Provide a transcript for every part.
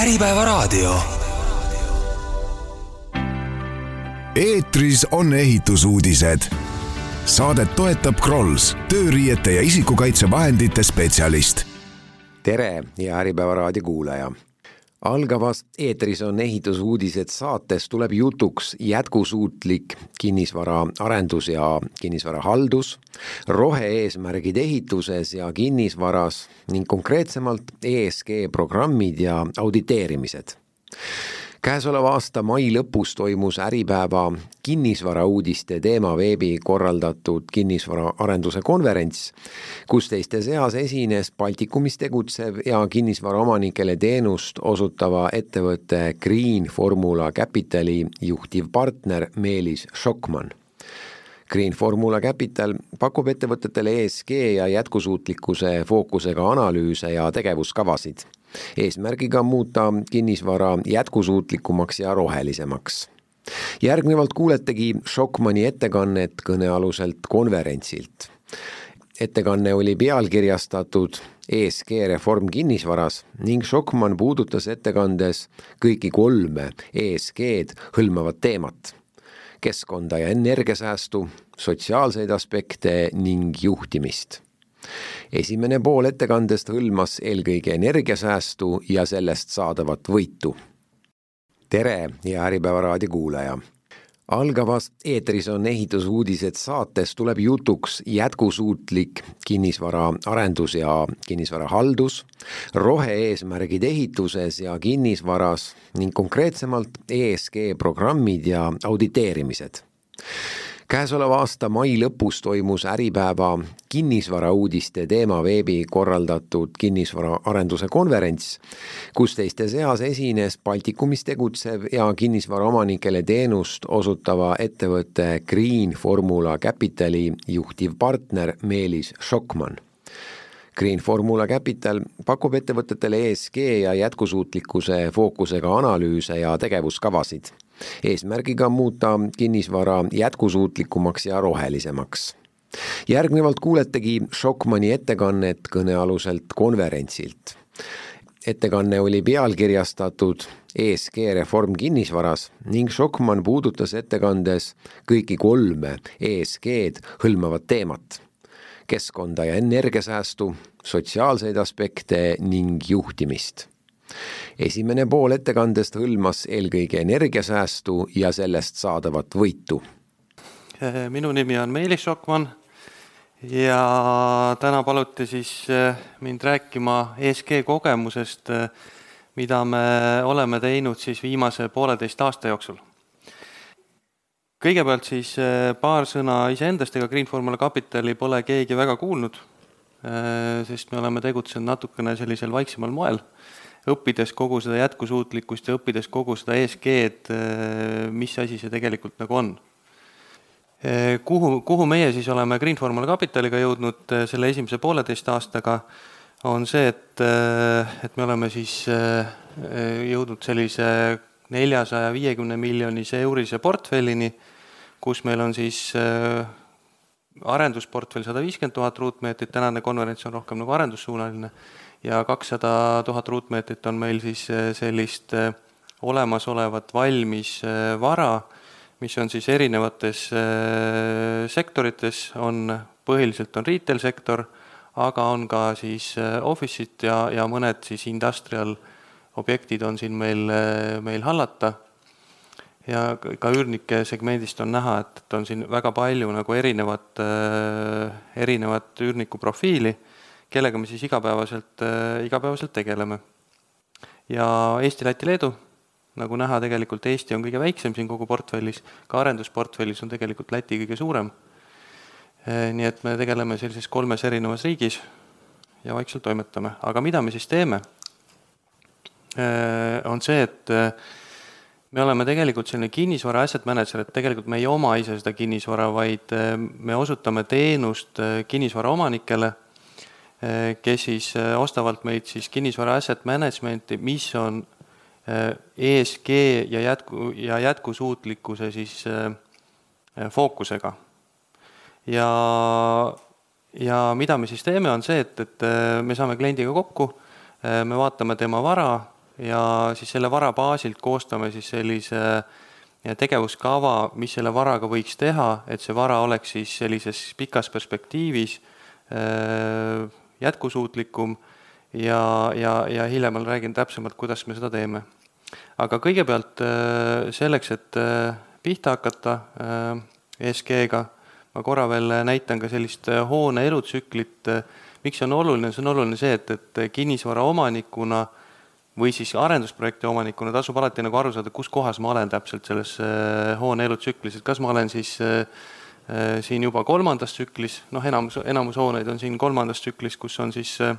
Äripäevaraadio. eetris on ehitusuudised. Saadet toetab Krolls, tööriiete ja isikukaitsevahendite spetsialist. tere, hea Äripäeva raadio kuulaja algavas eetris on ehitusuudised saates tuleb jutuks jätkusuutlik kinnisvaraarendus ja kinnisvarahaldus, rohe-eesmärgid ehituses ja kinnisvaras ning konkreetsemalt ESG programmid ja auditeerimised käesoleva aasta mai lõpus toimus Äripäeva kinnisvarauudiste teemaveebi korraldatud kinnisvaraarenduse konverents, kus teiste seas esines Baltikumis tegutsev ja kinnisvaraomanikele teenust osutava ettevõtte Green Formula Capitali juhtivpartner Meelis Šokman. Green Formula Capital pakub ettevõtetele ESG ja jätkusuutlikkuse fookusega analüüse ja tegevuskavasid eesmärgiga muuta kinnisvara jätkusuutlikumaks ja rohelisemaks. järgnevalt kuuletegi Schockmanni ettekannet kõnealuselt konverentsilt. ettekanne oli pealkirjastatud ESG reform kinnisvaras ning Schockmann puudutas ettekandes kõiki kolme ESG-d hõlmavat teemat keskkonda ja energiasäästu, sotsiaalseid aspekte ning juhtimist esimene pool ettekandest hõlmas eelkõige energiasäästu ja sellest saadavat võitu. tere, hea Äripäeva raadio kuulaja algavas eetris on ehitusuudised saates tuleb jutuks jätkusuutlik kinnisvaraarendus ja kinnisvarahaldus, rohe-eesmärgid ehituses ja kinnisvaras ning konkreetsemalt ESG programmid ja auditeerimised käesoleva aasta mai lõpus toimus Äripäeva kinnisvarauudiste teemaveebi korraldatud kinnisvaraarenduse konverents, kus teiste seas esines Baltikumis tegutsev ja kinnisvaraomanikele teenust osutava ettevõtte Green Formula Capitali juhtivpartner Meelis Šokman. Green Formula Capital pakub ettevõtetele ESG ja jätkusuutlikkuse fookusega analüüse ja tegevuskavasid eesmärgiga muuta kinnisvara jätkusuutlikumaks ja rohelisemaks. järgnevalt kuuletegi Schockmanni ettekannet kõnealuselt konverentsilt. ettekanne oli pealkirjastatud ESG reform kinnisvaras ning Schockmann puudutas ettekandes kõiki kolme ESG-d hõlmavat teemat keskkonda ja energiasäästu, sotsiaalseid aspekte ning juhtimist esimene pool ettekandest hõlmas eelkõige energiasäästu ja sellest saadavat võitu. Eh, minu nimi on Meelis Šokman ja täna paluti siis eh, mind rääkima ESG kogemusest, eh, mida me oleme teinud siis viimase pooleteist aasta jooksul. kõigepealt siis paar sõna iseendast, ega Green Formula Capitali pole keegi väga kuulnud, sest me oleme tegutsenud natukene sellisel vaiksemal moel õppides kogu seda jätkusuutlikkust ja õppides kogu seda ESG-d, äh, mis asi see tegelikult nagu on. Äh, kuhu, kuhu meie siis oleme Green Formula Capitaliga jõudnud äh, selle esimese pooleteist aastaga, on see, et, et me oleme siis jõudnud sellise neljasaja viiekümne miljonise eurise portfellini, kus meil on siis arendusportfell sada viiskümmend tuhat ruutmeetrit, tänane konverents on rohkem nagu arendussuunaline ja kakssada tuhat ruutmeetrit on meil siis eh, sellist eh, olemasolevat valmis eh, vara, mis on siis erinevates sektorites, on, põhiliselt on retail sektor, aga on ka siis office'id ja, ja mõned siis industrial objektid on siin meil, meil hallata. ja ka üürnike segmendist on näha, et, et on siin väga palju nagu erinevat, erinevat üürniku profiili kellega me siis igapäevaselt, äh, igapäevaselt tegeleme. ja Eesti, Läti, Leedu, nagu näha, tegelikult Eesti on kõige väiksem siin kogu portfellis, ka arendusportfellis on tegelikult Läti kõige suurem. Äh, nii et me tegeleme sellises kolmes erinevas riigis ja vaikselt toimetame, aga mida me siis teeme? Äh, on see, et me oleme tegelikult selline kinnisvara asset manager, et tegelikult me ei oma ise seda kinnisvara, vaid me osutame teenust kinnisvara omanikele kes siis eh, ostavad meilt siis kinnisvara asset management'i, mis on ESG eh, e ja jätku, ja jätkusuutlikkuse siis fookusega. ja, ja mida me siis teeme, on see, et, et me saame kliendiga kokku, me vaatame tema vara, ja siis selle vara baasilt koostame siis sellise tegevuskava, mis selle varaga võiks teha, et see vara oleks siis sellises pikas perspektiivis jätkusuutlikum ja, ja, ja hiljem ma räägin täpsemalt, kuidas me seda teeme. aga kõigepealt selleks, et pihta hakata ESG-ga, ma korra veel näitan ka sellist hoone elutsüklit, miks see on oluline, see on oluline see, et, et kinnisvara omanikuna või siis arendusprojekti omanikuna tasub alati nagu aru saada, kus kohas ma olen täpselt selles hoone elutsüklis, et kas ma olen siis äh, siin juba kolmandas tsüklis, noh, enamus, enamus hooneid on siin kolmandas tsüklis, kus on siis äh,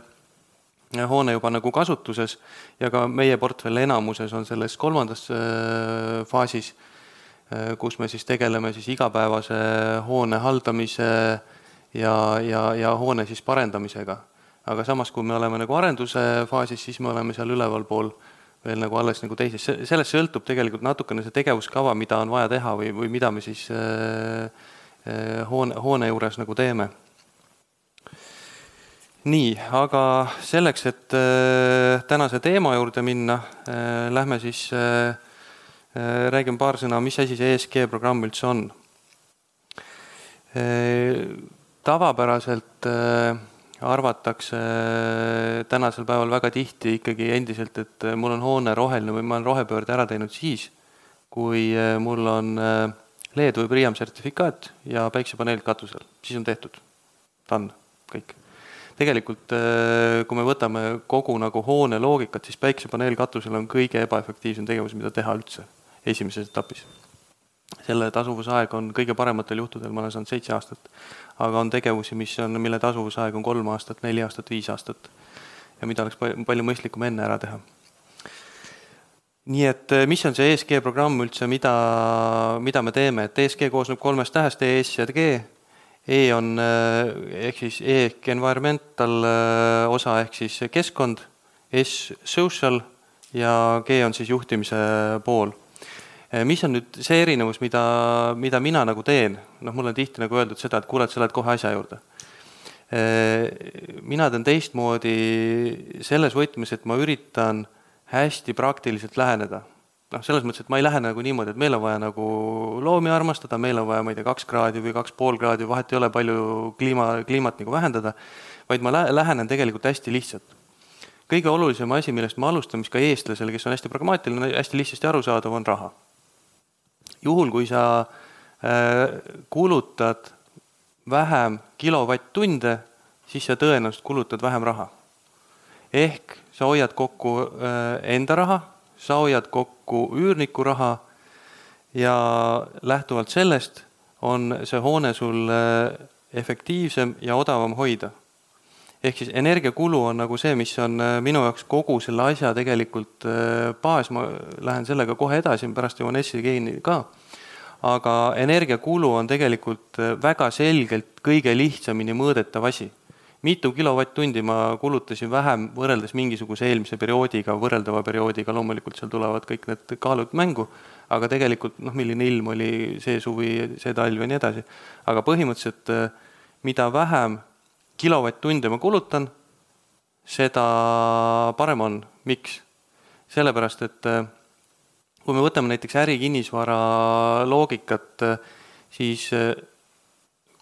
hoone juba nagu kasutuses ja ka meie portfell enamuses on selles kolmandas äh, faasis, kus me siis tegeleme siis igapäevase hoone haldamise ja, ja, ja hoone siis parendamisega. Aga samas, kui me oleme nagu arenduse faasis, siis me oleme seal ülevalpool veel nagu alles nagu teises, sellest sõltub tegelikult natukene see tegevuskava, mida on vaja teha või, või mida me siis äh, äh, hoone, hoone juures nagu teeme. nii, aga selleks, et äh, tänase teema juurde minna äh,, lähme siis äh, äh, räägime paar sõna, mis asi see ESG programm üldse on äh,. tavapäraselt äh, arvatakse tänasel päeval väga tihti ikkagi endiselt, et mul on hoone roheline või ma olen rohepöörde ära teinud siis, kui mul on LED või Priam sertifikaat ja päiksepaneelid katusel, siis on tehtud. Done, kõik. tegelikult kui me võtame kogu nagu hoone loogikat, siis päiksepaneel katusel on kõige ebaefektiivsem tegevus, mida teha üldse esimeses etapis selle tasuvusaeg on kõige parematel juhtudel, ma olen saanud seitse aastat, aga on tegevusi, mis on, mille tasuvusaeg on kolm aastat, neli aastat, viis aastat ja mida oleks palju mõistlikum enne ära teha. Nii et eh, mis on see ESG programm üldse, mida, mida me teeme, et ESG koosneb kolmest tähest, ES ja G. E on eh, ehk siis E ehk environmental eh, osa ehk siis keskkond, S social ja G on siis juhtimise pool mis on nüüd see erinevus, mida, mida mina nagu teen, noh, mulle on tihti nagu öeldud seda, et kuule, et sa lähed kohe asja juurde. Mina teen teistmoodi selles võtmes, et ma üritan hästi praktiliselt läheneda. noh, selles mõttes, et ma ei lähene nagu niimoodi, et meil on vaja nagu loomi armastada, meil on vaja, ma ei tea, kaks kraadi või kaks pool kraadi, vahet ei ole, palju kliima, kliimat nagu vähendada, vaid ma lä lähenen tegelikult hästi lihtsalt kõige olulisem asi, millest ma alustan, mis ka eestlasele, kes on hästi pragmaatiline, hästi lihtsasti arusaadav, on raha juhul, kui sa äh, kulutad vähem kilovatt-tunde, siis sa tõenäoliselt kulutad vähem raha. Ehk sa hoiad kokku äh, enda raha, sa hoiad kokku üürniku raha ja lähtuvalt sellest on see hoone sul äh, efektiivsem ja odavam hoida. ehk siis energiakulu on nagu see, mis on minu jaoks kogu selle asja tegelikult baas, ma lähen sellega kohe edasi, pärast jõuan SEG-ni ka aga energiakulu on tegelikult äh, väga selgelt kõige lihtsamini mõõdetav asi. Mitu kilovatt-tundi ma kulutasin vähem võrreldes mingisuguse eelmise perioodiga, võrreldava perioodiga, loomulikult seal tulevad kõik need kaalud mängu, aga tegelikult noh, milline ilm oli see suvi, see talv ja nii edasi. aga põhimõtteliselt äh, mida vähem kilovatt-tunde ma kulutan, seda parem on. miks? sellepärast, et äh, kui me võtame näiteks ärikinnisvara loogikat, siis eh,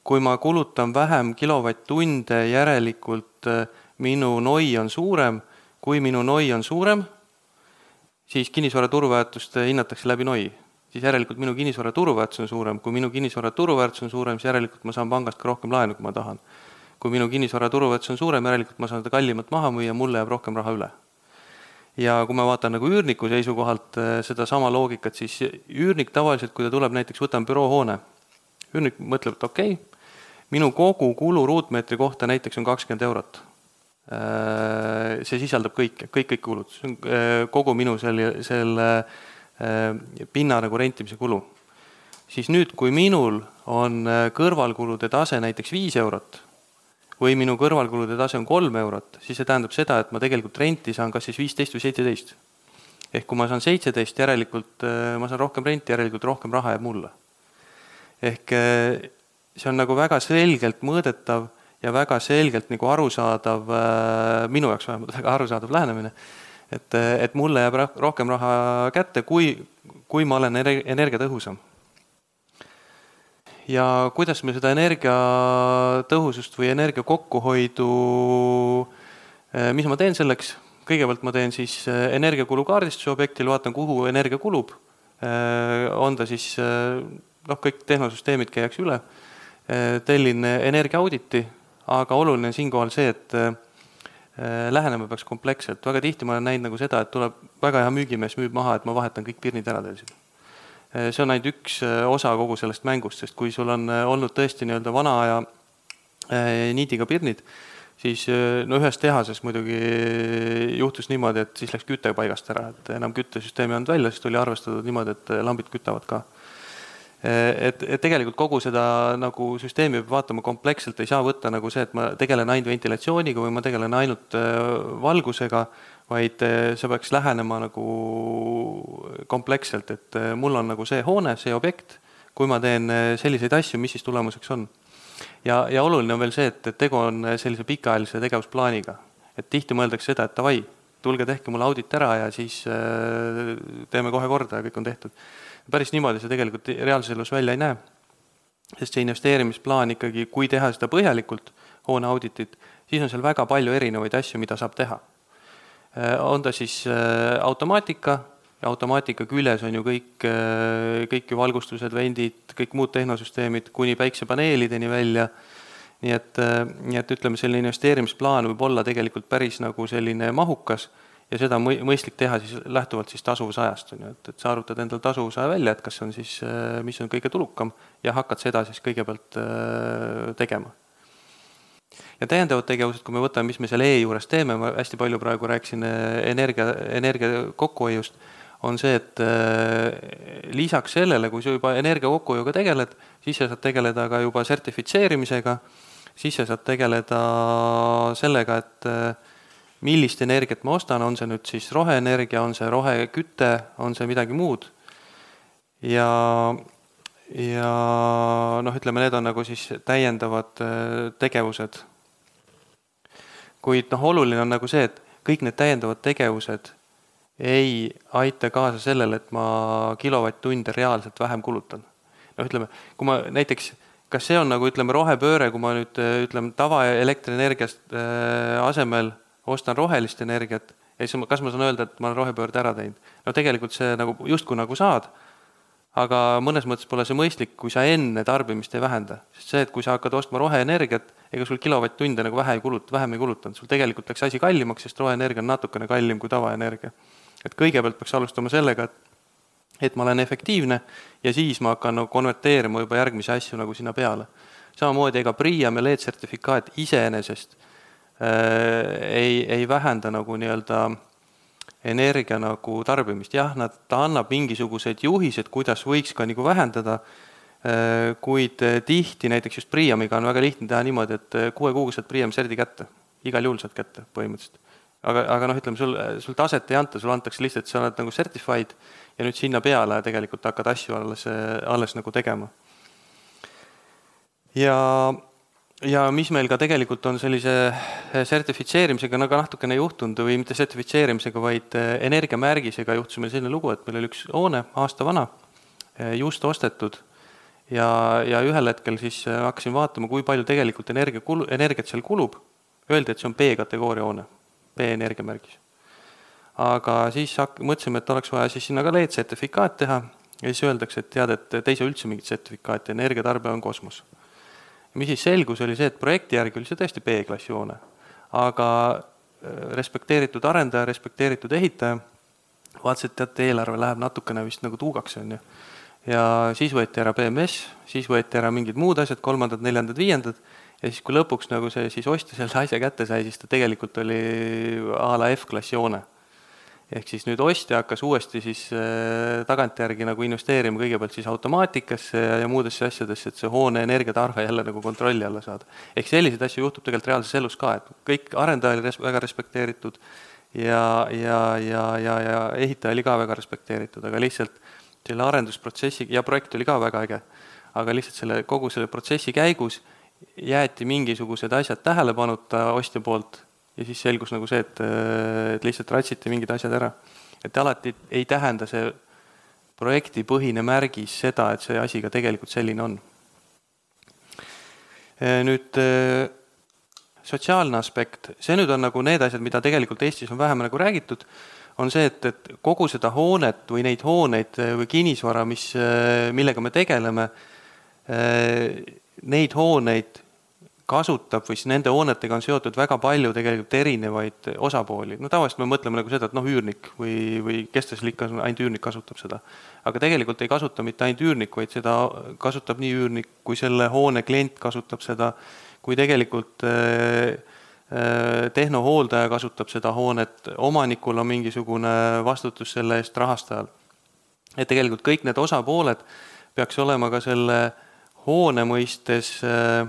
kui ma kulutan vähem kilovatt-tunde, järelikult eh, minu NOI on suurem, kui minu NOI on suurem, siis kinnisvara turuväärtust hinnatakse läbi NOI. siis järelikult minu kinnisvara turuväärtus on suurem, kui minu kinnisvara turuväärtus on suurem, siis järelikult ma saan pangast ka rohkem laenu, kui ma tahan. kui minu kinnisvara turuväärtus on suurem, järelikult ma saan seda kallimat maha müüa, mulle jääb rohkem raha üle ja kui ma vaatan nagu üürniku seisukohalt äh, sedasama loogikat, siis üürnik tavaliselt, kui ta tuleb näiteks, võtame büroohoone, üürnik mõtleb, et okei okay,, minu kogukulu ruutmeetri kohta näiteks on kakskümmend eurot. Äh, see sisaldab kõike, kõik, kõik kulud, see on äh, kogu minu selle, selle pinna nagu rentimise kulu. siis nüüd, kui minul on kõrvalkulude tase näiteks viis eurot või minu kõrvalkulude tase on kolm eurot, siis see tähendab seda, et ma tegelikult renti saan kas siis viisteist või seitseteist. ehk kui ma saan seitseteist, järelikult äh, ma saan rohkem renti, järelikult rohkem raha jääb mulle. ehk äh, see on nagu väga selgelt mõõdetav ja väga selgelt nagu arusaadav, äh, minu jaoks vähemalt väga arusaadav lähenemine, et, et mulle jääb rohkem raha kätte, kui, kui ma olen energiatõhusam. ja kuidas me seda energiatõhusust või energia kokkuhoidu, eh, mis ma teen selleks, kõigepealt ma teen siis energiakulu kaardistuse objektil, vaatan, kuhu energia kulub. On ta siis noh, kõik tehnosüsteemid käiakse üle. Tellin energiaauditi, aga oluline on siinkohal see, et Äh, lähenema peaks kompleksselt, väga tihti ma olen näinud nagu seda, et tuleb väga hea müügimees müüb maha, et ma vahetan kõik pirnid ära teil siin. See on ainult üks osa kogu sellest mängust, sest kui sul on olnud tõesti nii-öelda vana aja niidiga pirnid, siis no ühes tehases muidugi juhtus niimoodi, et siis läks küte paigast ära, et enam küttesüsteem ei olnud välja, siis tuli arvestatud niimoodi, et lambid kütavad ka et, et tegelikult kogu seda nagu süsteemi peab vaatama kompleksselt, ei saa võtta nagu see, et ma tegelen ainult ventilatsiooniga või ma tegelen ainult äh, valgusega, vaid äh, see peaks lähenema nagu kompleksselt, et mul on nagu see hoone, see objekt, kui ma teen selliseid asju, mis siis tulemuseks on. ja, ja oluline on veel see, et, et tegu on sellise pikaajalise tegevusplaaniga, et tihti mõeldakse seda, et davai, tulge tehke mulle audit ära ja siis teeme kohe korda ja kõik on tehtud päris niimoodi see tegelikult reaalses elus välja ei näe. sest see investeerimisplaan ikkagi, kui teha seda põhjalikult, hoone auditit, siis on seal väga palju erinevaid asju, mida saab teha. Äh, on ta siis äh, automaatika automaatika küljes on ju kõik, äh, kõik ju valgustused, vendid, kõik muud tehnosüsteemid kuni päiksepaneelideni välja. nii et, nii et ütleme, selline investeerimisplaan võib olla tegelikult päris nagu selline mahukas ja seda on mõistlik teha siis lähtuvalt siis tasuvusajast, on ju, et, et sa arvutad endal tasuvusaja välja, et kas on siis, äh, mis on kõige tulukam ja hakkad seda siis kõigepealt äh, tegema. ja täiendavad tegevused, kui me võtame, mis me selle E juures teeme, ma hästi palju praegu rääkisin äh, energia, energia kokkuhoiust, on see, et lisaks sellele, kui sa juba energia kokkuhoiuga tegeled, siis sa saad tegeleda ka juba sertifitseerimisega, siis sa saad tegeleda sellega, et millist energiat ma ostan, on see nüüd siis roheenergia, on see roheküte, on see midagi muud. ja, ja noh, ütleme, need on nagu siis täiendavad äh, tegevused. kuid noh, oluline on nagu see, et kõik need täiendavad tegevused ei aita kaasa sellele, et ma kilovatt-tunde reaalselt vähem kulutan. noh, ütleme, kui ma näiteks kas see on nagu ütleme, rohepööre, kui ma nüüd ütleme, tavaelektrienergiast äh, asemel ostan rohelist energiat ja siis kas ma saan öelda, et ma olen rohepöörde ära teinud? no tegelikult see nagu justkui nagu saad, aga mõnes mõttes pole see mõistlik, kui sa enne tarbimist ei vähenda. sest see, et kui sa hakkad ostma roheenergiat, ega sul kilovatt-tunde nagu vähe ei kuluta, vähem ei kulutanud, sul tegelikult läks asi kallimaks, sest roheenergia on natukene kallim kui tavaenergia. et kõigepealt peaks alustama sellega, et et ma olen efektiivne ja siis ma hakkan nagu konverteerima juba järgmisi asju nagu sinna peale. samamoodi ega PRIA ja LED sertifikaat iseenesest ei, ei vähenda nagu nii-öelda energia nagu tarbimist, jah, nad, ta annab mingisugused juhised, kuidas võiks ka nagu vähendada, äh, kuid tihti näiteks just Priamiga on väga lihtne teha niimoodi, et kuue kuuga saad Priam serdi kätte, igal juhul saad kätte põhimõtteliselt. aga, aga noh, ütleme sul, sul taset ei anta, sulle antakse lihtsalt, sa oled nagu certified ja nüüd sinna peale tegelikult hakkad asju alles, alles nagu tegema. ja ja mis meil ka tegelikult on sellise eh, sertifitseerimisega nagu natukene juhtunud või mitte sertifitseerimisega, vaid eh, energiamärgisega juhtus meil selline lugu, et meil oli üks hoone, aasta vana, eh, just ostetud ja, ja ühel hetkel siis hakkasin vaatama, kui palju tegelikult energia kulu, energiat seal kulub. Öeldi, et see on B-kategooria hoone, B-energiamärgis. aga siis hak-, mõtlesime, et oleks vaja siis sinna ka LED-sertifikaat teha ja siis öeldakse, et tead, et te ei saa üldse mingit sertifikaati, energiatarbija on kosmos mis siis selgus, oli see, et projekti järgi oli see tõesti B-klassi hoone, aga äh, respekteeritud arendaja, respekteeritud ehitaja vaatas, et teate, eelarve läheb natukene vist nagu tuugaks, on ju. ja siis võeti ära BMS, siis võeti ära mingid muud asjad, kolmandad, neljandad, viiendad, ja siis, kui lõpuks nagu see siis ostja selle asja kätte sai, siis ta tegelikult oli a la F-klassi hoone ehk siis nüüd ostja hakkas uuesti siis äh, tagantjärgi nagu investeerima kõigepealt siis automaatikasse ja, ja muudesse asjadesse, et see hoone energiatarve jälle nagu kontrolli alla saada. ehk selliseid asju juhtub tegelikult reaalses elus ka, et kõik arendaja oli res-, väga respekteeritud ja, ja, ja, ja, ja ehitaja oli ka väga respekteeritud, aga lihtsalt selle arendusprotsessi ja projekt oli ka väga äge, aga lihtsalt selle, kogu selle protsessi käigus jäeti mingisugused asjad tähelepanuta ostja poolt ja siis selgus nagu see, et, et lihtsalt ratsiti mingid asjad ära. et alati ei tähenda see projektipõhine märgis seda, et see asi ka tegelikult selline on. nüüd sotsiaalne aspekt, see nüüd on nagu need asjad, mida tegelikult Eestis on vähem nagu räägitud, on see, et, et kogu seda hoonet või neid hooneid või kinnisvara, mis, millega me tegeleme, neid hooneid kasutab või siis nende hoonetega on seotud väga palju tegelikult erinevaid osapooli. no tavaliselt me mõtleme nagu seda, et noh, üürnik või, või kes ta seal ikka, ainult üürnik kasutab seda. aga tegelikult ei kasuta mitte ainult üürnik, vaid seda kasutab nii üürnik kui selle hoone klient kasutab seda kui tegelikult äh, äh, tehnohooldaja kasutab seda hoonet, omanikul on mingisugune vastutus selle eest rahastajal. et tegelikult kõik need osapooled peaks olema ka selle hoone mõistes äh,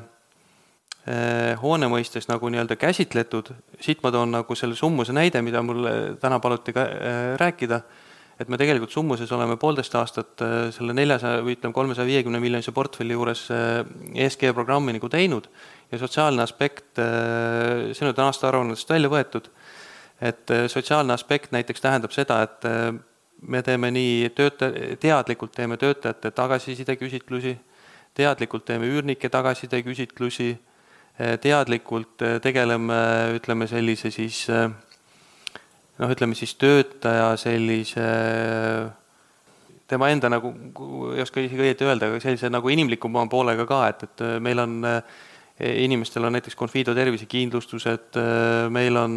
hoone mõistes nagu nii-öelda käsitletud, siit ma toon nagu selle summuse näide, mida mul täna paluti ka rääkida. Et me tegelikult Summuses oleme poolteist aastat äh, selle neljasaja või ütleme, kolmesaja viiekümne miljonise portfelli juures ESG programmi nagu teinud. Ja sotsiaalne aspekt, see nüüd on aastaaruannetest välja võetud, et sotsiaalne aspekt näiteks tähendab seda, et me teeme nii töötaja, teadlikult teeme töötajate tagasisideküsitlusi, teadlikult teeme üürnike tagasisideküsitlusi, teadlikult tegeleme, ütleme sellise siis äh, noh, ütleme siis töötaja sellise tema enda nagu, ei oska isegi õieti öelda, aga sellise nagu inimlikuma poolega ka, et, et meil on, inimestel on näiteks Confido tervisekindlustused, meil on,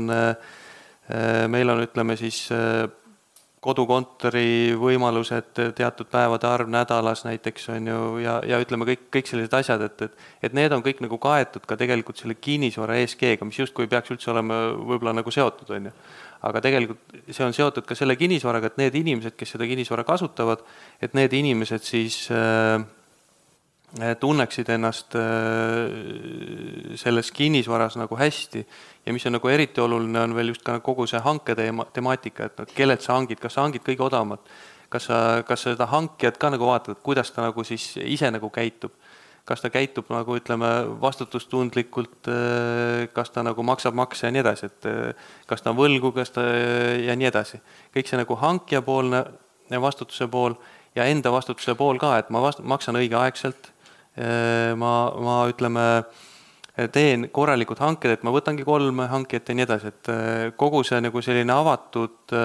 meil on, ütleme siis kodukontori võimalused, teatud päevade arv nädalas näiteks on ju, ja, ja ütleme kõik, kõik sellised asjad, et, et et need on kõik nagu kaetud ka tegelikult selle kinnisvara ESG-ga, mis justkui peaks üldse olema võib-olla nagu seotud, on ju. Aga tegelikult see on seotud ka selle kinnisvaraga, et need inimesed, kes seda kinnisvara kasutavad, et need inimesed siis äh, tunneksid ennast äh, selles kinnisvaras nagu hästi. Ja mis on nagu eriti oluline, on veel just ka kogu see hanke teema, temaatika, et noh, kellelt sa hangid, kas sa hangid kõige odavamat, kas sa, kas sa seda hankijat ka nagu vaatad, kuidas ta nagu siis ise nagu käitub? Kas ta käitub nagu ütleme, vastutustundlikult, äh, kas ta nagu maksab makse ja nii edasi, et kas ta on võlgu, kas ta ja nii edasi. kõik see nagu hankijapoolne vastutuse pool ja enda vastutuse pool ka, et ma vast-, maksan õigeaegselt, ma, ma ütleme, teen korralikud hanked, et ma võtangi kolm hankijat ja nii edasi, et kogu see nagu selline avatud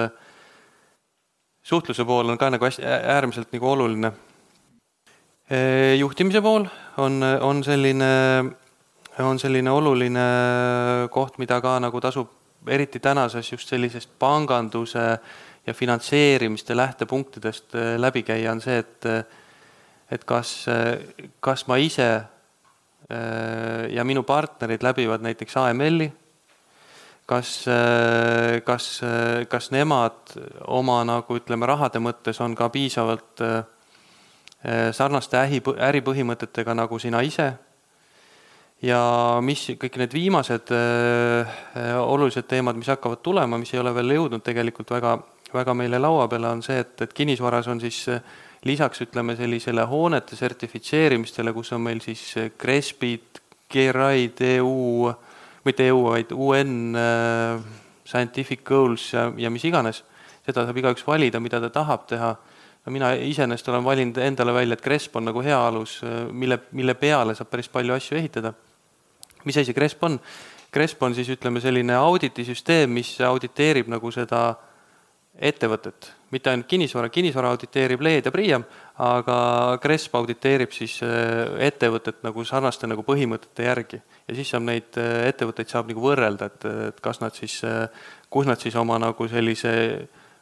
suhtluse pool on ka nagu hästi, äärmiselt nagu oluline. Juhtimise pool on, on selline, on selline oluline koht, mida ka nagu tasub eriti tänases just sellisest panganduse ja finantseerimiste lähtepunktidest läbi käia, on see, et et kas, kas ma ise ja minu partnerid läbivad näiteks AML-i, kas, kas, kas nemad oma nagu ütleme, rahade mõttes on ka piisavalt äh, Äh, sarnaste ähi, äripõhimõtetega nagu sina ise. ja mis kõik need viimased äh, äh, olulised teemad, mis hakkavad tulema, mis ei ole veel jõudnud tegelikult väga, väga meile laua peale, on see, et, et kinnisvaras on siis lisaks ütleme sellisele hoonete sertifitseerimistele, kus on meil siis Crespid, GRI-d, EU, mitte EU, vaid UN Scientific Goals ja, ja mis iganes, seda saab igaüks valida, mida ta tahab teha no mina iseenesest olen valinud endale välja, et Cresp on nagu hea alus, mille, mille peale saab päris palju asju ehitada. mis asi Cresp on? Cresp on siis ütleme selline auditisüsteem, mis auditeerib nagu seda ettevõtet, mitte ainult kinnisvara, kinnisvara auditeerib Leed ja Priiam, aga Cresp auditeerib siis äh, ettevõtet nagu sarnaste nagu põhimõtete järgi ja siis saab neid äh, ettevõtteid saab nagu võrrelda, et, et kas nad siis, äh, kus nad siis oma nagu sellise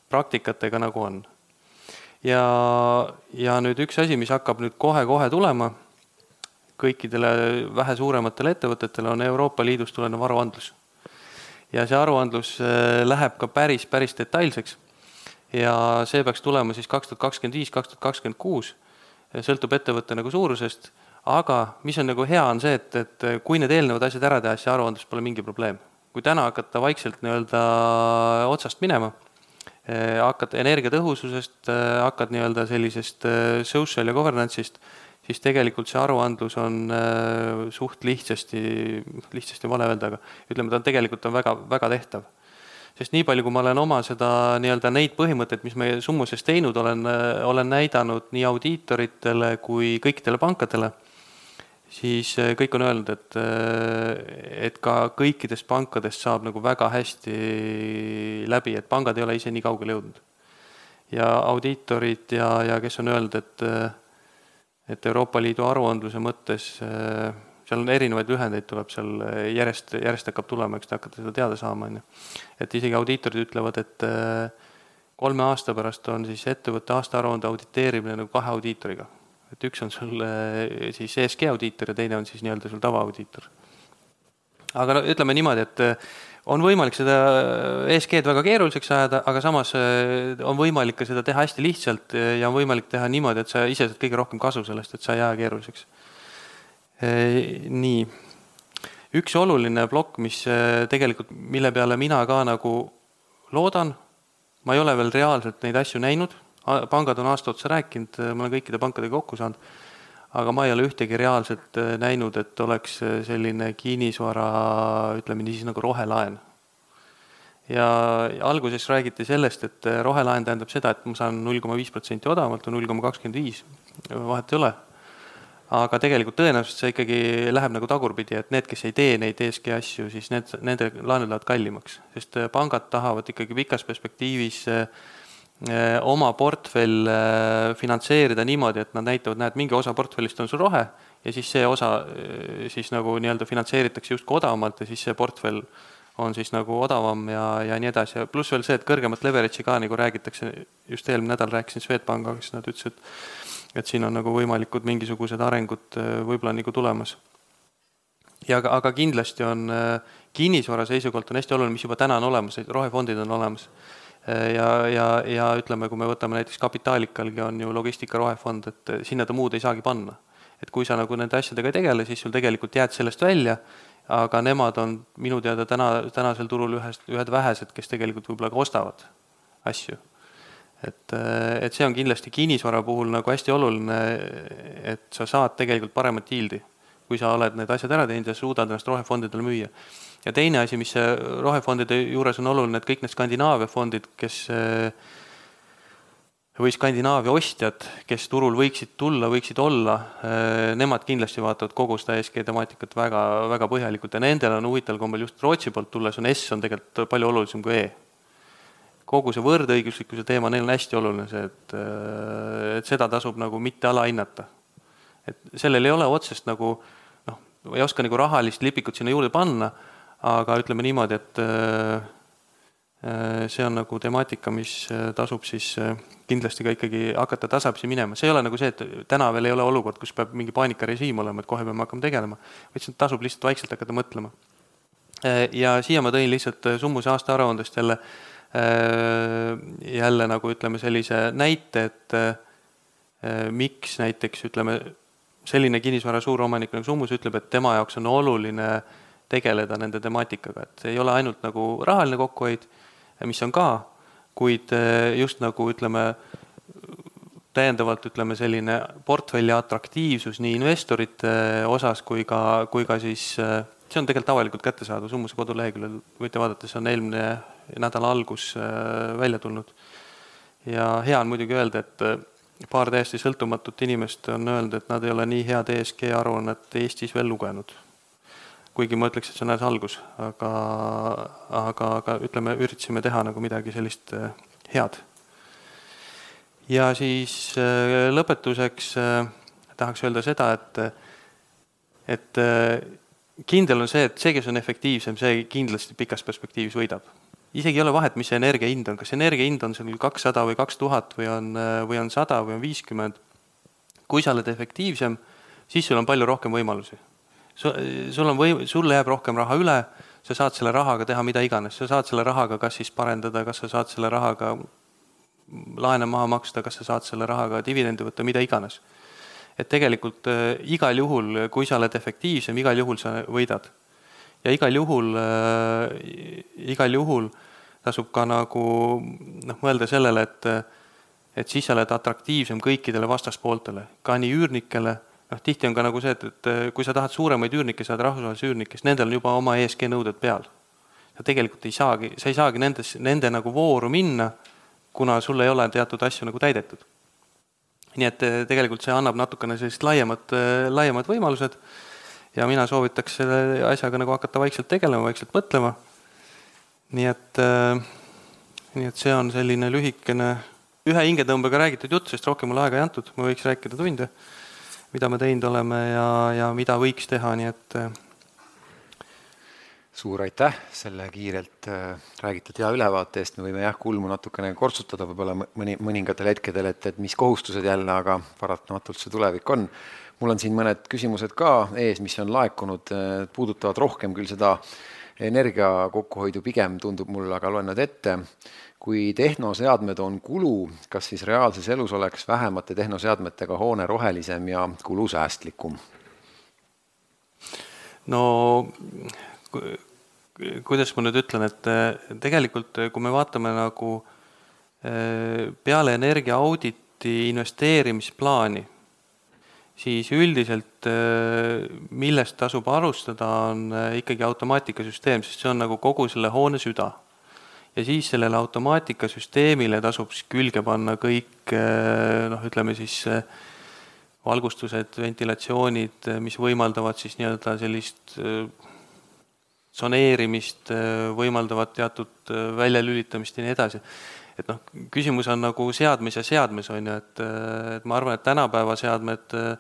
praktikatega nagu on ja, ja nüüd üks asi, mis hakkab nüüd kohe-kohe tulema kõikidele vähe suurematele ettevõtetele, on Euroopa Liidust tulenev aruandlus. ja see aruandlus äh, läheb ka päris, päris detailseks. Ja see peaks tulema siis kaks tuhat kakskümmend viis, kaks tuhat kakskümmend kuus, sõltub ettevõtte nagu suurusest, aga mis on nagu hea, on see, et, et kui need eelnevad asjad ära teha, siis aruandlus pole mingi probleem. kui täna hakata vaikselt nii-öelda otsast minema Äh, hakkad energiatõhususest, äh, hakkad nii-öelda sellisest äh, social ja governance'ist, siis tegelikult see aruandlus on suht lihtsasti, lihtsasti vale öelda, aga ütleme, ta on tegelikult on väga, väga tehtav. Sest nii palju, kui ma olen oma seda nii-öelda neid põhimõtteid, mis me Summuses teinud olen, äh, olen näidanud nii audiitoritele kui kõikidele pankadele, siis äh, kõik on öelnud, et, et ka kõikidest pankadest saab nagu väga hästi läbi, et pangad ei ole ise nii kaugele jõudnud. ja audiitorid ja, ja kes on öelnud, et et Euroopa Liidu aruandluse mõttes äh, seal on erinevaid lühendeid, tuleb seal äh, järjest, järjest hakkab tulema, eks te hakkate seda teada saama, on ju. et isegi audiitorid ütlevad, et äh, kolme aasta pärast on siis ettevõtte aastaaruande auditeerimine nagu kahe audiitoriga. et üks on sul siis ESG audiitor ja teine on siis nii-öelda sul tavaaudiitor. aga no ütleme niimoodi, et on võimalik seda ESG-d väga keeruliseks ajada, aga samas on võimalik ka seda teha hästi lihtsalt ja on võimalik teha niimoodi, et sa ise saad kõige rohkem kasu sellest, et sa ei jää keeruliseks. Äh, nii, üks oluline plokk, mis tegelikult, mille peale mina ka nagu loodan, ma ei ole veel reaalselt neid asju näinud, pangad on aasta otsa rääkinud, ma olen kõikide pankadega kokku saanud aga ma ei ole ühtegi reaalselt äh, näinud, et oleks äh, selline kinnisvara, ütleme niisiis nagu rohelaen. ja alguses räägiti sellest, et äh, rohelaen tähendab seda, et ma saan null koma viis protsenti odavamalt või null koma kakskümmend viis, vahet ei ole. Aga tegelikult tõenäoliselt see ikkagi läheb nagu tagurpidi, et need, kes ei tee neid ESG asju, siis need, nende laenud lähevad kallimaks, sest pangad tahavad ikkagi pikas perspektiivis äh, Eh, oma portfell finantseerida niimoodi, et nad näitavad, näed, mingi osa portfellist on sul rohe ja siis see osa siis nagu nii-öelda finantseeritakse justkui odavamalt ja siis see portfell on siis nagu odavam ja, ja nii edasi. Ja pluss veel see, et kõrgemat leverage'i ka nagu räägitakse, just eelmine nädal rääkisin Swedbankiga, siis nad ütlesid, et et siin on nagu võimalikud mingisugused arengud võib-olla nagu tulemas. ja aga, aga kindlasti on kinnisvara seisukohalt on hästi oluline, mis juba täna on olemas, rohefondid on olemas Äh, ja, ja, ja ütleme, kui me võtame näiteks Kapitaalikalgi on ju logistika rohefond, et sinna ta muud ei saagi panna. et kui sa nagu nende asjadega ei tegele, siis sul tegelikult jääd sellest välja, aga nemad on minu teada täna, tänasel turul ühest, ühed vähesed, kes tegelikult võib-olla ka ostavad asju. Et, äh, et see on kindlasti kinnisvara puhul nagu hästi oluline, et sa saad tegelikult paremat yieldi, kui sa oled need asjad ära teinud ja suudad ennast rohefondidele müüa ja teine asi, mis rohefondide juures on oluline, et kõik need Skandinaavia fondid, kes või Skandinaavia ostjad, kes turul võiksid tulla, võiksid olla, nemad kindlasti vaatavad kogu seda ESG temaatikat väga, väga põhjalikult ja nendel on huvitaval kombel just Rootsi poolt tulles on S on tegelikult palju olulisem kui E. kogu see võrdõiguslikkuse teema, neil on hästi oluline see, et, et seda tasub nagu mitte alahinnata. et sellel ei ole otsest nagu noh, ei oska nagu rahalist lipikut sinna juurde panna aga ütleme niimoodi, et äh, äh, see on nagu temaatika, mis äh, tasub siis kindlasti ka ikkagi hakata tasapisi minema, see ei ole nagu see, et täna veel ei ole olukord, kus peab mingi paanikarežiim olema, et kohe peame hakkama tegelema, vaid see tasub lihtsalt vaikselt hakata mõtlema. ja siia ma tõin lihtsalt Summuse aastaaruandest jälle, jälle nagu ütleme sellise näite, et miks näiteks ütleme, selline kinnisvara suuromanik nagu Summus ütleb, et tema jaoks on oluline äh, tegeleda nende temaatikaga, et see ei ole ainult nagu rahaline kokkuhoid, mis on ka, kuid eh, just nagu ütleme, täiendavalt ütleme, selline portfelli atraktiivsus nii investorite osas kui ka, kui ka siis see on tegelikult avalikult kättesaadav Summuse koduleheküljel, võite vaadata, see on eelmine nädala algus eh, välja tulnud. ja hea on muidugi öelda, et paar täiesti sõltumatut inimest on öelnud, et nad ei ole nii head ESG aruannet Eestis veel lugenud kuigi ma ütleks, et see on alles algus, aga, aga, aga ütleme, üritasime teha nagu midagi sellist äh, head. ja siis äh, lõpetuseks äh, tahaks öelda seda, et, et kindel on see, et see, kes on efektiivsem, see kindlasti pikas perspektiivis võidab. Isegi ei ole vahet, mis see energia hind on, kas energia hind on sul kakssada või kaks tuhat või on, või on sada või on viiskümmend. kui sa oled efektiivsem, siis sul on palju rohkem võimalusi sul on või-, sulle jääb rohkem raha üle, sa saad selle rahaga teha mida iganes, sa saad selle rahaga kas siis parendada, kas sa saad selle rahaga laene maha maksta, kas sa saad selle rahaga dividendi võtta, mida iganes. et tegelikult äh, igal juhul, kui sa oled efektiivsem, igal juhul sa võidad. Ja igal juhul äh,, igal juhul tasub ka nagu noh, mõelda sellele, et et siis sa oled atraktiivsem kõikidele vastaspooltele, ka nii üürnikele noh, tihti on ka nagu see, et, et kui sa tahad suuremaid üürnikke saada, rahvusvahelisi üürnikke, siis nendel on juba oma ESG nõuded peal. sa tegelikult ei saagi, sa ei saagi nendes, nende nagu vooru minna, kuna sul ei ole teatud asju nagu täidetud. nii et eh, tegelikult see annab natukene sellist laiemat, eh, laiemad võimalused ja mina soovitaks selle asjaga nagu hakata vaikselt tegelema, vaikselt mõtlema. nii et, eh, nii et see on selline lühikene, ühe hingetõmbega räägitud jutt, sest rohkem mul aega ei antud, ma võiks rääkida tunde mida me teinud oleme ja, ja mida võiks teha, nii et äh, suur aitäh selle kiirelt äh, räägitud hea ülevaate eest, me võime jah, kulmu natukene kortsutada võib-olla mõni, mõningatel hetkedel, et, et mis kohustused jälle, aga paratamatult see tulevik on. Mul on siin mõned küsimused ka ees, mis on laekunud, äh, puudutavad rohkem küll seda energia kokkuhoidu, pigem tundub mulle, aga loen nad ette kui tehnoseadmed on kulu, kas siis reaalses elus oleks vähemate tehnoseadmetega hoone rohelisem ja kulusäästlikum? no kuidas ma nüüd ütlen, et eh, tegelikult eh, kui me vaatame nagu eh, peale energia auditi investeerimisplaani, siis üldiselt millest tasub alustada, on ikkagi automaatikasüsteem, sest see on nagu kogu selle hoone süda ja siis sellele automaatikasüsteemile tasub siis külge panna kõik eh, noh, ütleme siis valgustused, ventilatsioonid, mis võimaldavad siis nii-öelda sellist tsoneerimist, võimaldavad teatud väljalülitamist ja nii edasi. Et noh, küsimus on nagu seadmes ja seadmes, on ju, et, et ma arvan, et tänapäeva seadmed äh,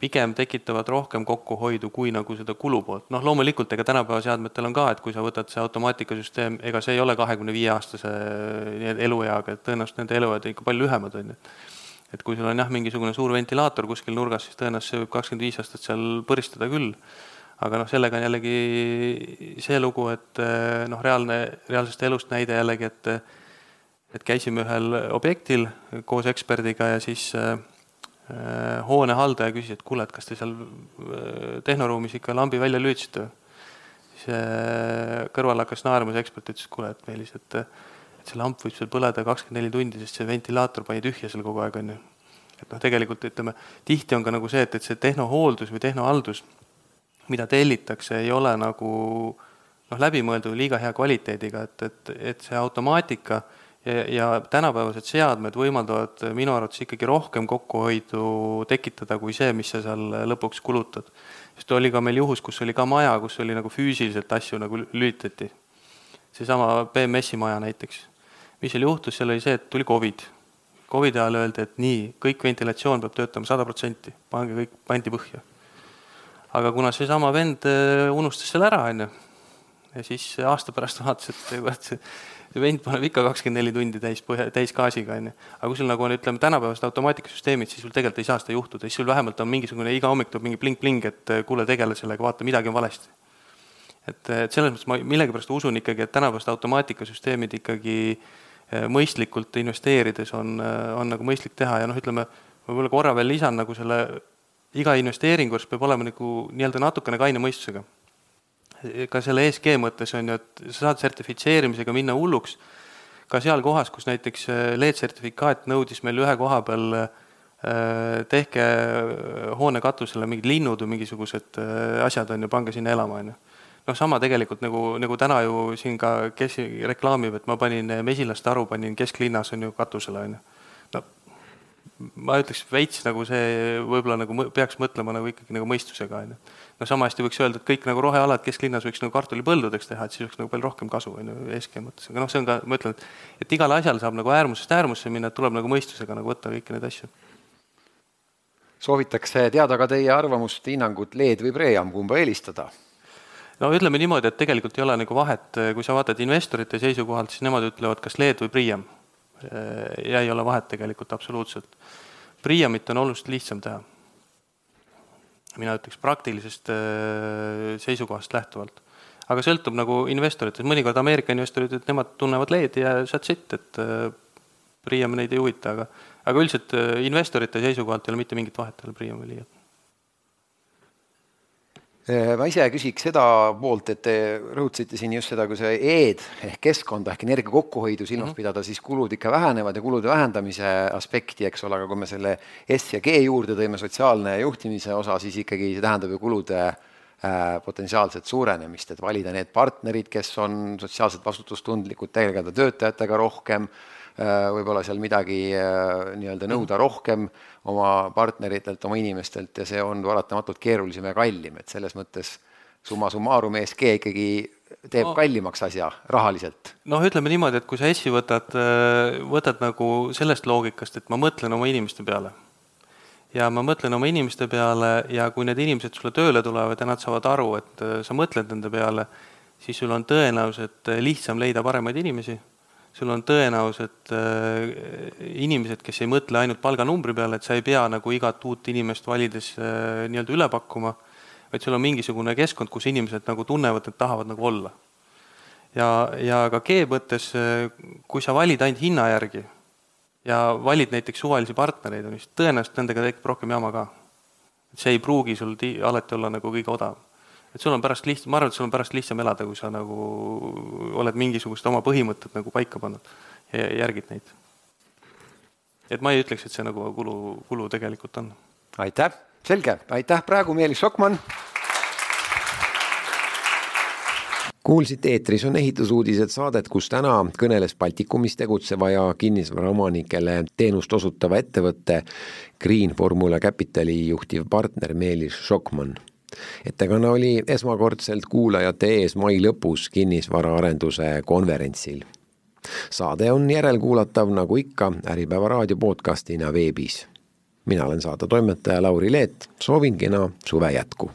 pigem tekitavad rohkem kokkuhoidu kui nagu seda kulu poolt. noh, loomulikult ega tänapäeva seadmetel on ka, et kui sa võtad see automaatikasüsteem, ega see ei ole kahekümne viie aastase äh, elueaga, et tõenäoliselt nende eluead ikka palju lühemad, on ju. et kui sul on jah, mingisugune suur ventilaator kuskil nurgas, siis tõenäoliselt see võib kakskümmend viis aastat seal põristada küll. aga noh, sellega on jällegi see lugu, et äh, noh, reaalne, reaalsest elust näide jällegi, et et käisime ühel objektil koos eksperdiga ja siis äh, Äh, hoone haldaja küsis, et kuule, et kas te seal äh, tehnoruumis ikka lambi välja lülitasite või? siis äh, kõrval hakkas naerma see ekspert, ütles, et kuule, et Meelis, et et see lamp võib seal põleda kakskümmend neli tundi, sest see ventilaator pani tühja seal kogu aeg, on ju. et noh, tegelikult ütleme, tihti on ka nagu see, et, et see tehnohooldus või tehnohaldus, mida tellitakse, ei ole nagu noh, läbimõeldud liiga hea kvaliteediga, et, et, et see automaatika ja, ja tänapäevased seadmed võimaldavad minu arvates ikkagi rohkem kokkuhoidu tekitada kui see, mis sa seal lõpuks kulutad. sest oli ka meil juhus, kus oli ka maja, kus oli nagu füüsiliselt asju nagu lülitati. seesama BMS-i maja näiteks. mis seal juhtus, seal oli see, et tuli Covid. Covidi ajal öeldi, et nii, kõik ventilatsioon peab töötama sada protsenti, pange kõik, pandi põhja. aga kuna seesama vend äh, unustas selle ära, on ju, ja siis aasta pärast vaatas, et kurat, see vend paneb ikka kakskümmend neli tundi täis põhja, täisgaasiga, on ju. aga kui sul nagu on, ütleme, tänapäevased automaatikasüsteemid, siis sul tegelikult ei saa seda juhtuda, siis sul vähemalt on mingisugune, iga hommik tuleb mingi pling-pling, et kuule, tegele sellega, vaata, midagi on valesti. et, et selles mõttes ma millegipärast usun ikkagi, et tänapäevased automaatikasüsteemid ikkagi eh, mõistlikult investeerides on, eh, on nagu mõistlik teha ja noh, ütleme, võib-olla korra veel lisan nagu selle, iga investeeringu juures peab olema nagu nii-öelda natukene kaine mõistusega ka selle ESG mõttes on ju, et sa saad sertifitseerimisega minna hulluks ka seal kohas, kus näiteks äh, LED-sertifikaat nõudis meil ühe koha peal äh, tehke äh, hoone katusele mingid linnud või mingisugused asjad on ju, pange sinna elama, on ju. noh, sama tegelikult nagu, nagu täna ju siin ka, kes reklaamib, et ma panin mesilaste aru, panin kesklinnas on ju katusele, on ju. No ma ütleks veits nagu see võib-olla nagu peaks mõtlema nagu ikkagi nagu mõistusega, on ju noh, sama hästi võiks öelda, et kõik nagu rohealad kesklinnas võiks nagu kartulipõldudeks teha, et siis oleks nagu palju rohkem kasu, on ju, ESG mõttes, aga noh, see on ka, ma ütlen, et et igal asjal saab nagu äärmusest äärmusse minna, et tuleb nagu mõistusega nagu võtta kõiki neid asju. soovitakse teada ka teie arvamust, hinnangut LED või Pream, kumba eelistada? no ütleme niimoodi, et tegelikult ei ole nagu vahet, kui sa vaatad investorite seisukohalt, siis nemad ütlevad, kas LED või Priam. Ja ei ole vahet tegelikult absoluutselt. Priamit on oluliselt lihtsam teha mina ütleks praktilisest äh, seisukohast lähtuvalt. aga sõltub nagu investoritest, mõnikord Ameerika investorid, et nemad tunnevad LED-i ja that's it, et äh, Priam neid ei huvita, aga, aga üldiselt äh, investorite seisukohalt ei ole mitte mingit vahet, ei ole Priam või Liiat. Äh, ma ise küsiks seda poolt, et te rõhutasite siin just seda, kui see E-d ehk keskkonda ehk energia kokkuhoidu silmas mm -hmm. pidada, siis kulud ikka vähenevad ja kulude vähendamise aspekti, eks ole, aga kui me selle S ja G juurde tõime, sotsiaalne juhtimise osa, siis ikkagi see tähendab ju kulude äh, potentsiaalset suurenemist, et valida need partnerid, kes on sotsiaalselt vastutustundlikud, tegeleda töötajatega rohkem Äh, võib-olla seal midagi äh, nii-öelda nõuda rohkem oma partneritelt, oma inimestelt ja see on paratamatult keerulisem ja kallim, et selles mõttes summa summarum ESG ikkagi teeb no, kallimaks asja rahaliselt. noh, ütleme niimoodi, et kui sa ESG-i võtad, äh, võtad nagu sellest loogikast, et ma mõtlen oma inimeste peale ja ma mõtlen oma inimeste peale ja kui need inimesed sulle tööle tulevad ja nad saavad aru, et sa mõtled nende peale, siis sul on tõenäoliselt lihtsam leida paremaid inimesi sul on tõenäoliselt äh, inimesed, kes ei mõtle ainult palganumbri peale, et sa ei pea nagu igat uut inimest valides äh, nii-öelda üle pakkuma, vaid sul on mingisugune keskkond, kus inimesed nagu tunnevad, et tahavad nagu olla. ja, ja ka G mõttes, äh, kui sa valid ainult hinna järgi ja valid näiteks suvalisi partnereid, siis tõenäoliselt nendega tekib rohkem jama ka. et see ei pruugi sul ti-, alati olla nagu kõige odavam et sul on pärast lihtsam, ma arvan, et sul on pärast lihtsam elada, kui sa nagu oled mingisugused oma põhimõtted nagu paika pannud ja järgid neid. et ma ei ütleks, et see nagu kulu, kulu tegelikult on. aitäh, selge, aitäh praegu, Meelis Sokman. kuulsite, eetris on ehitusuudised saadet, kus täna kõneles Baltikumis tegutseva ja kinnisvaraomanikele teenust osutava ettevõtte Green Formula Capitali juhtiv partner Meelis Sokman ettekanne oli esmakordselt kuulajate ees mai lõpus kinnisvaraarenduse konverentsil. saade on järelkuulatav nagu ikka Äripäeva raadio podcastina veebis. mina olen saate toimetaja Lauri Leet, soovin kena suve jätku